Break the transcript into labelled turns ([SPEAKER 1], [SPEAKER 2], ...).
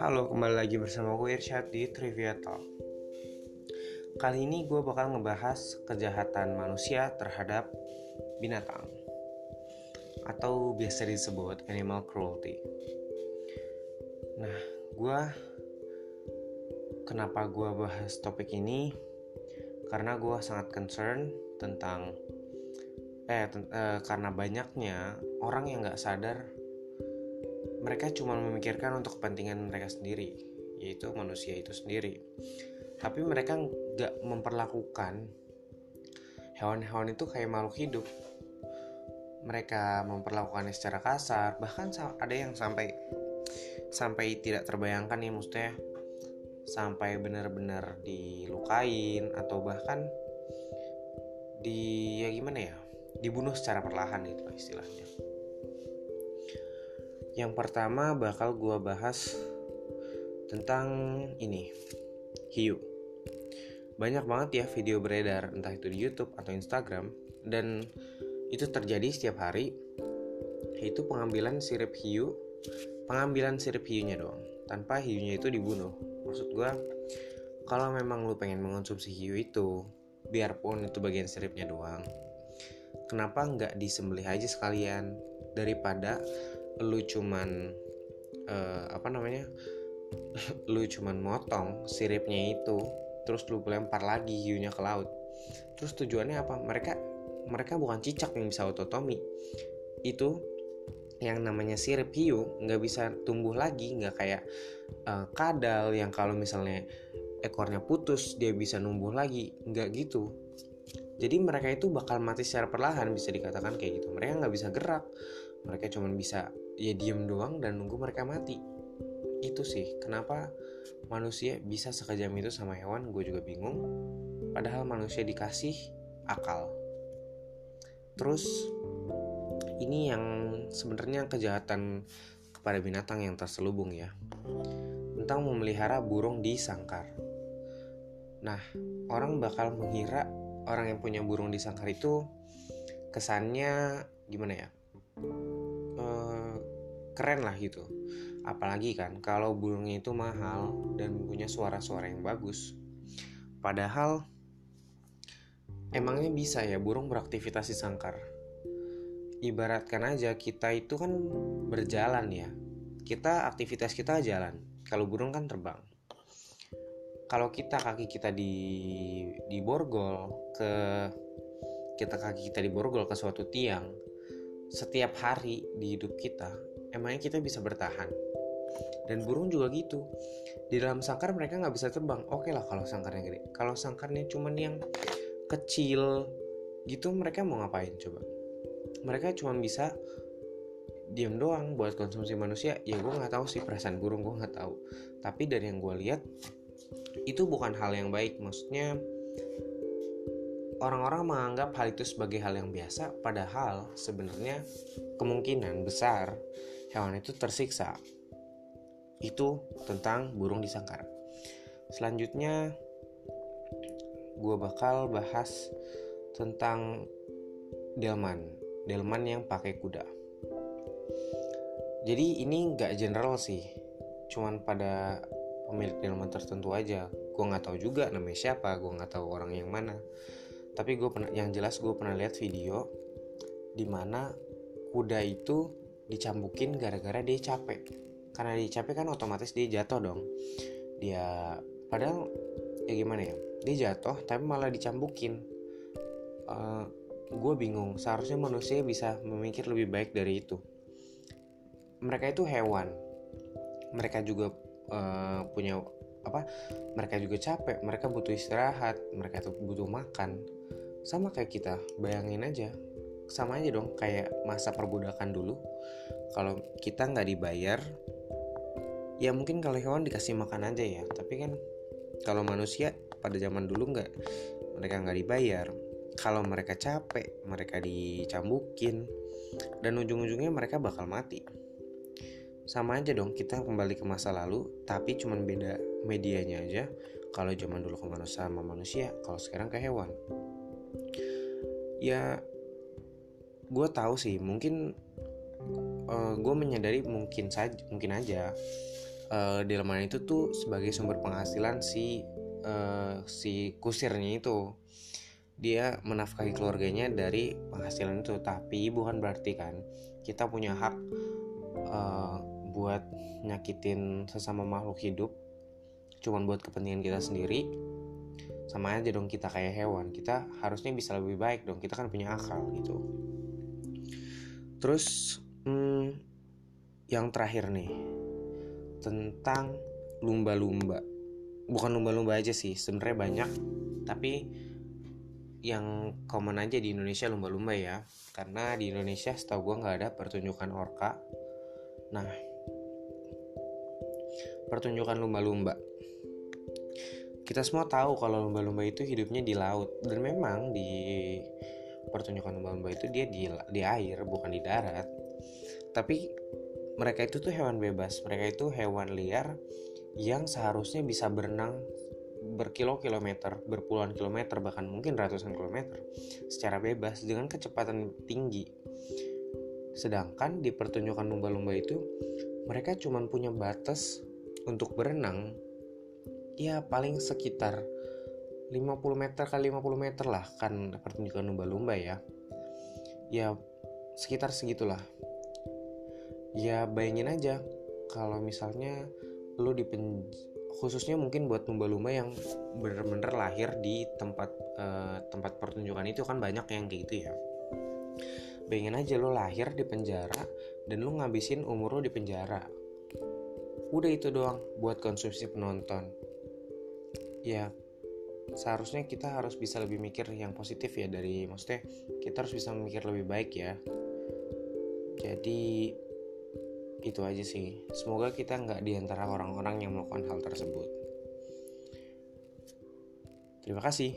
[SPEAKER 1] Halo, kembali lagi bersama gue Irsyad di Trivia Talk Kali ini gue bakal ngebahas kejahatan manusia terhadap binatang Atau biasa disebut animal cruelty Nah, gue Kenapa gue bahas topik ini? Karena gue sangat concern tentang eh, eh karena banyaknya orang yang gak sadar mereka cuma memikirkan untuk kepentingan mereka sendiri, yaitu manusia itu sendiri. Tapi mereka nggak memperlakukan hewan-hewan itu kayak makhluk hidup. Mereka memperlakukannya secara kasar, bahkan ada yang sampai sampai tidak terbayangkan nih maksudnya sampai benar-benar dilukain atau bahkan di ya gimana ya dibunuh secara perlahan itu istilahnya yang pertama bakal gue bahas tentang ini, hiu. Banyak banget ya video beredar entah itu di YouTube atau Instagram dan itu terjadi setiap hari yaitu pengambilan sirip hiu, pengambilan sirip hiunya doang tanpa hiunya itu dibunuh. Maksud gue kalau memang lu pengen mengonsumsi hiu itu biarpun itu bagian siripnya doang kenapa nggak disembelih aja sekalian? Daripada lu cuman uh, apa namanya? Lu cuman motong siripnya itu terus lu lempar lagi hiunya ke laut. Terus tujuannya apa? Mereka mereka bukan cicak yang bisa ototomi. Itu yang namanya sirip hiu nggak bisa tumbuh lagi nggak kayak uh, kadal yang kalau misalnya ekornya putus dia bisa numbuh lagi. Nggak gitu jadi mereka itu bakal mati secara perlahan bisa dikatakan kayak gitu. Mereka nggak bisa gerak. Mereka cuma bisa ya diem doang dan nunggu mereka mati. Itu sih kenapa manusia bisa sekejam itu sama hewan gue juga bingung. Padahal manusia dikasih akal. Terus ini yang sebenarnya kejahatan kepada binatang yang terselubung ya. Tentang memelihara burung di sangkar. Nah orang bakal mengira orang yang punya burung di sangkar itu kesannya gimana ya? Keren lah gitu. Apalagi kan kalau burungnya itu mahal dan punya suara-suara yang bagus. Padahal emangnya bisa ya burung beraktivitas di sangkar? Ibaratkan aja kita itu kan berjalan ya. Kita aktivitas kita jalan. Kalau burung kan terbang kalau kita kaki kita di di borgol ke kita kaki kita di borgol ke suatu tiang setiap hari di hidup kita emangnya kita bisa bertahan? Dan burung juga gitu. Di dalam sangkar mereka nggak bisa terbang oke lah kalau sangkarnya gede. Kalau sangkarnya cuman yang kecil gitu mereka mau ngapain coba? Mereka cuma bisa diam doang buat konsumsi manusia. Ya gue nggak tahu sih perasaan burung gue nggak tahu. Tapi dari yang gue lihat itu bukan hal yang baik maksudnya orang-orang menganggap hal itu sebagai hal yang biasa padahal sebenarnya kemungkinan besar hewan itu tersiksa. Itu tentang burung di sangkar. Selanjutnya gue bakal bahas tentang delman, delman yang pakai kuda. Jadi ini nggak general sih, cuman pada pemilik delman tertentu aja. Gue nggak tahu juga namanya siapa, gue nggak tahu orang yang mana. Tapi gue pernah, yang jelas gue pernah lihat video di mana kuda itu dicambukin gara-gara dia capek. Karena dia capek kan otomatis dia jatuh dong. Dia padahal ya gimana ya dia jatuh tapi malah dicambukin. Uh, eh, gue bingung seharusnya manusia bisa memikir lebih baik dari itu. Mereka itu hewan. Mereka juga uh, punya apa mereka juga capek mereka butuh istirahat mereka tuh butuh makan. Sama kayak kita bayangin aja. Sama aja dong kayak masa perbudakan dulu. Kalau kita nggak dibayar ya mungkin kalau hewan dikasih makan aja ya. Tapi kan kalau manusia pada zaman dulu nggak mereka nggak dibayar. Kalau mereka capek mereka dicambukin dan ujung-ujungnya mereka bakal mati sama aja dong kita kembali ke masa lalu tapi cuman beda medianya aja. Kalau zaman dulu ke manusia sama manusia kalau sekarang ke hewan. Ya gue tahu sih mungkin uh, gue menyadari mungkin saja mungkin aja uh, delman itu tuh sebagai sumber penghasilan si uh, si kusirnya itu. Dia menafkahi keluarganya dari penghasilan itu tapi bukan berarti kan kita punya hak uh, buat nyakitin sesama makhluk hidup cuman buat kepentingan kita sendiri sama aja dong kita kayak hewan. Kita harusnya bisa lebih baik dong kita kan punya akal gitu. Terus hmm, yang terakhir nih tentang lumba-lumba. Bukan lumba-lumba aja sih sebenarnya banyak tapi yang common aja di Indonesia lumba-lumba ya. Karena di Indonesia setahu gue nggak ada pertunjukan orka. Nah pertunjukan lumba-lumba kita semua tahu kalau lumba-lumba itu hidupnya di laut dan memang di pertunjukan lumba-lumba itu dia di, di air bukan di darat tapi mereka itu tuh hewan bebas mereka itu hewan liar yang seharusnya bisa berenang berkilo-kilometer, berpuluhan kilometer, bahkan mungkin ratusan kilometer secara bebas dengan kecepatan tinggi. Sedangkan di pertunjukan lumba-lumba itu mereka cuma punya batas untuk berenang ya paling sekitar 50 meter kali 50 meter lah kan pertunjukan lumba-lumba ya. Ya sekitar segitulah. Ya bayangin aja kalau misalnya lu di khususnya mungkin buat lumba-lumba yang bener-bener lahir di tempat uh, tempat pertunjukan itu kan banyak yang kayak gitu ya bayangin aja lo lahir di penjara dan lo ngabisin umur lo di penjara udah itu doang buat konsumsi penonton. Ya seharusnya kita harus bisa lebih mikir yang positif ya dari maksudnya kita harus bisa mikir lebih baik ya. Jadi itu aja sih. Semoga kita nggak di antara orang-orang yang melakukan hal tersebut. Terima kasih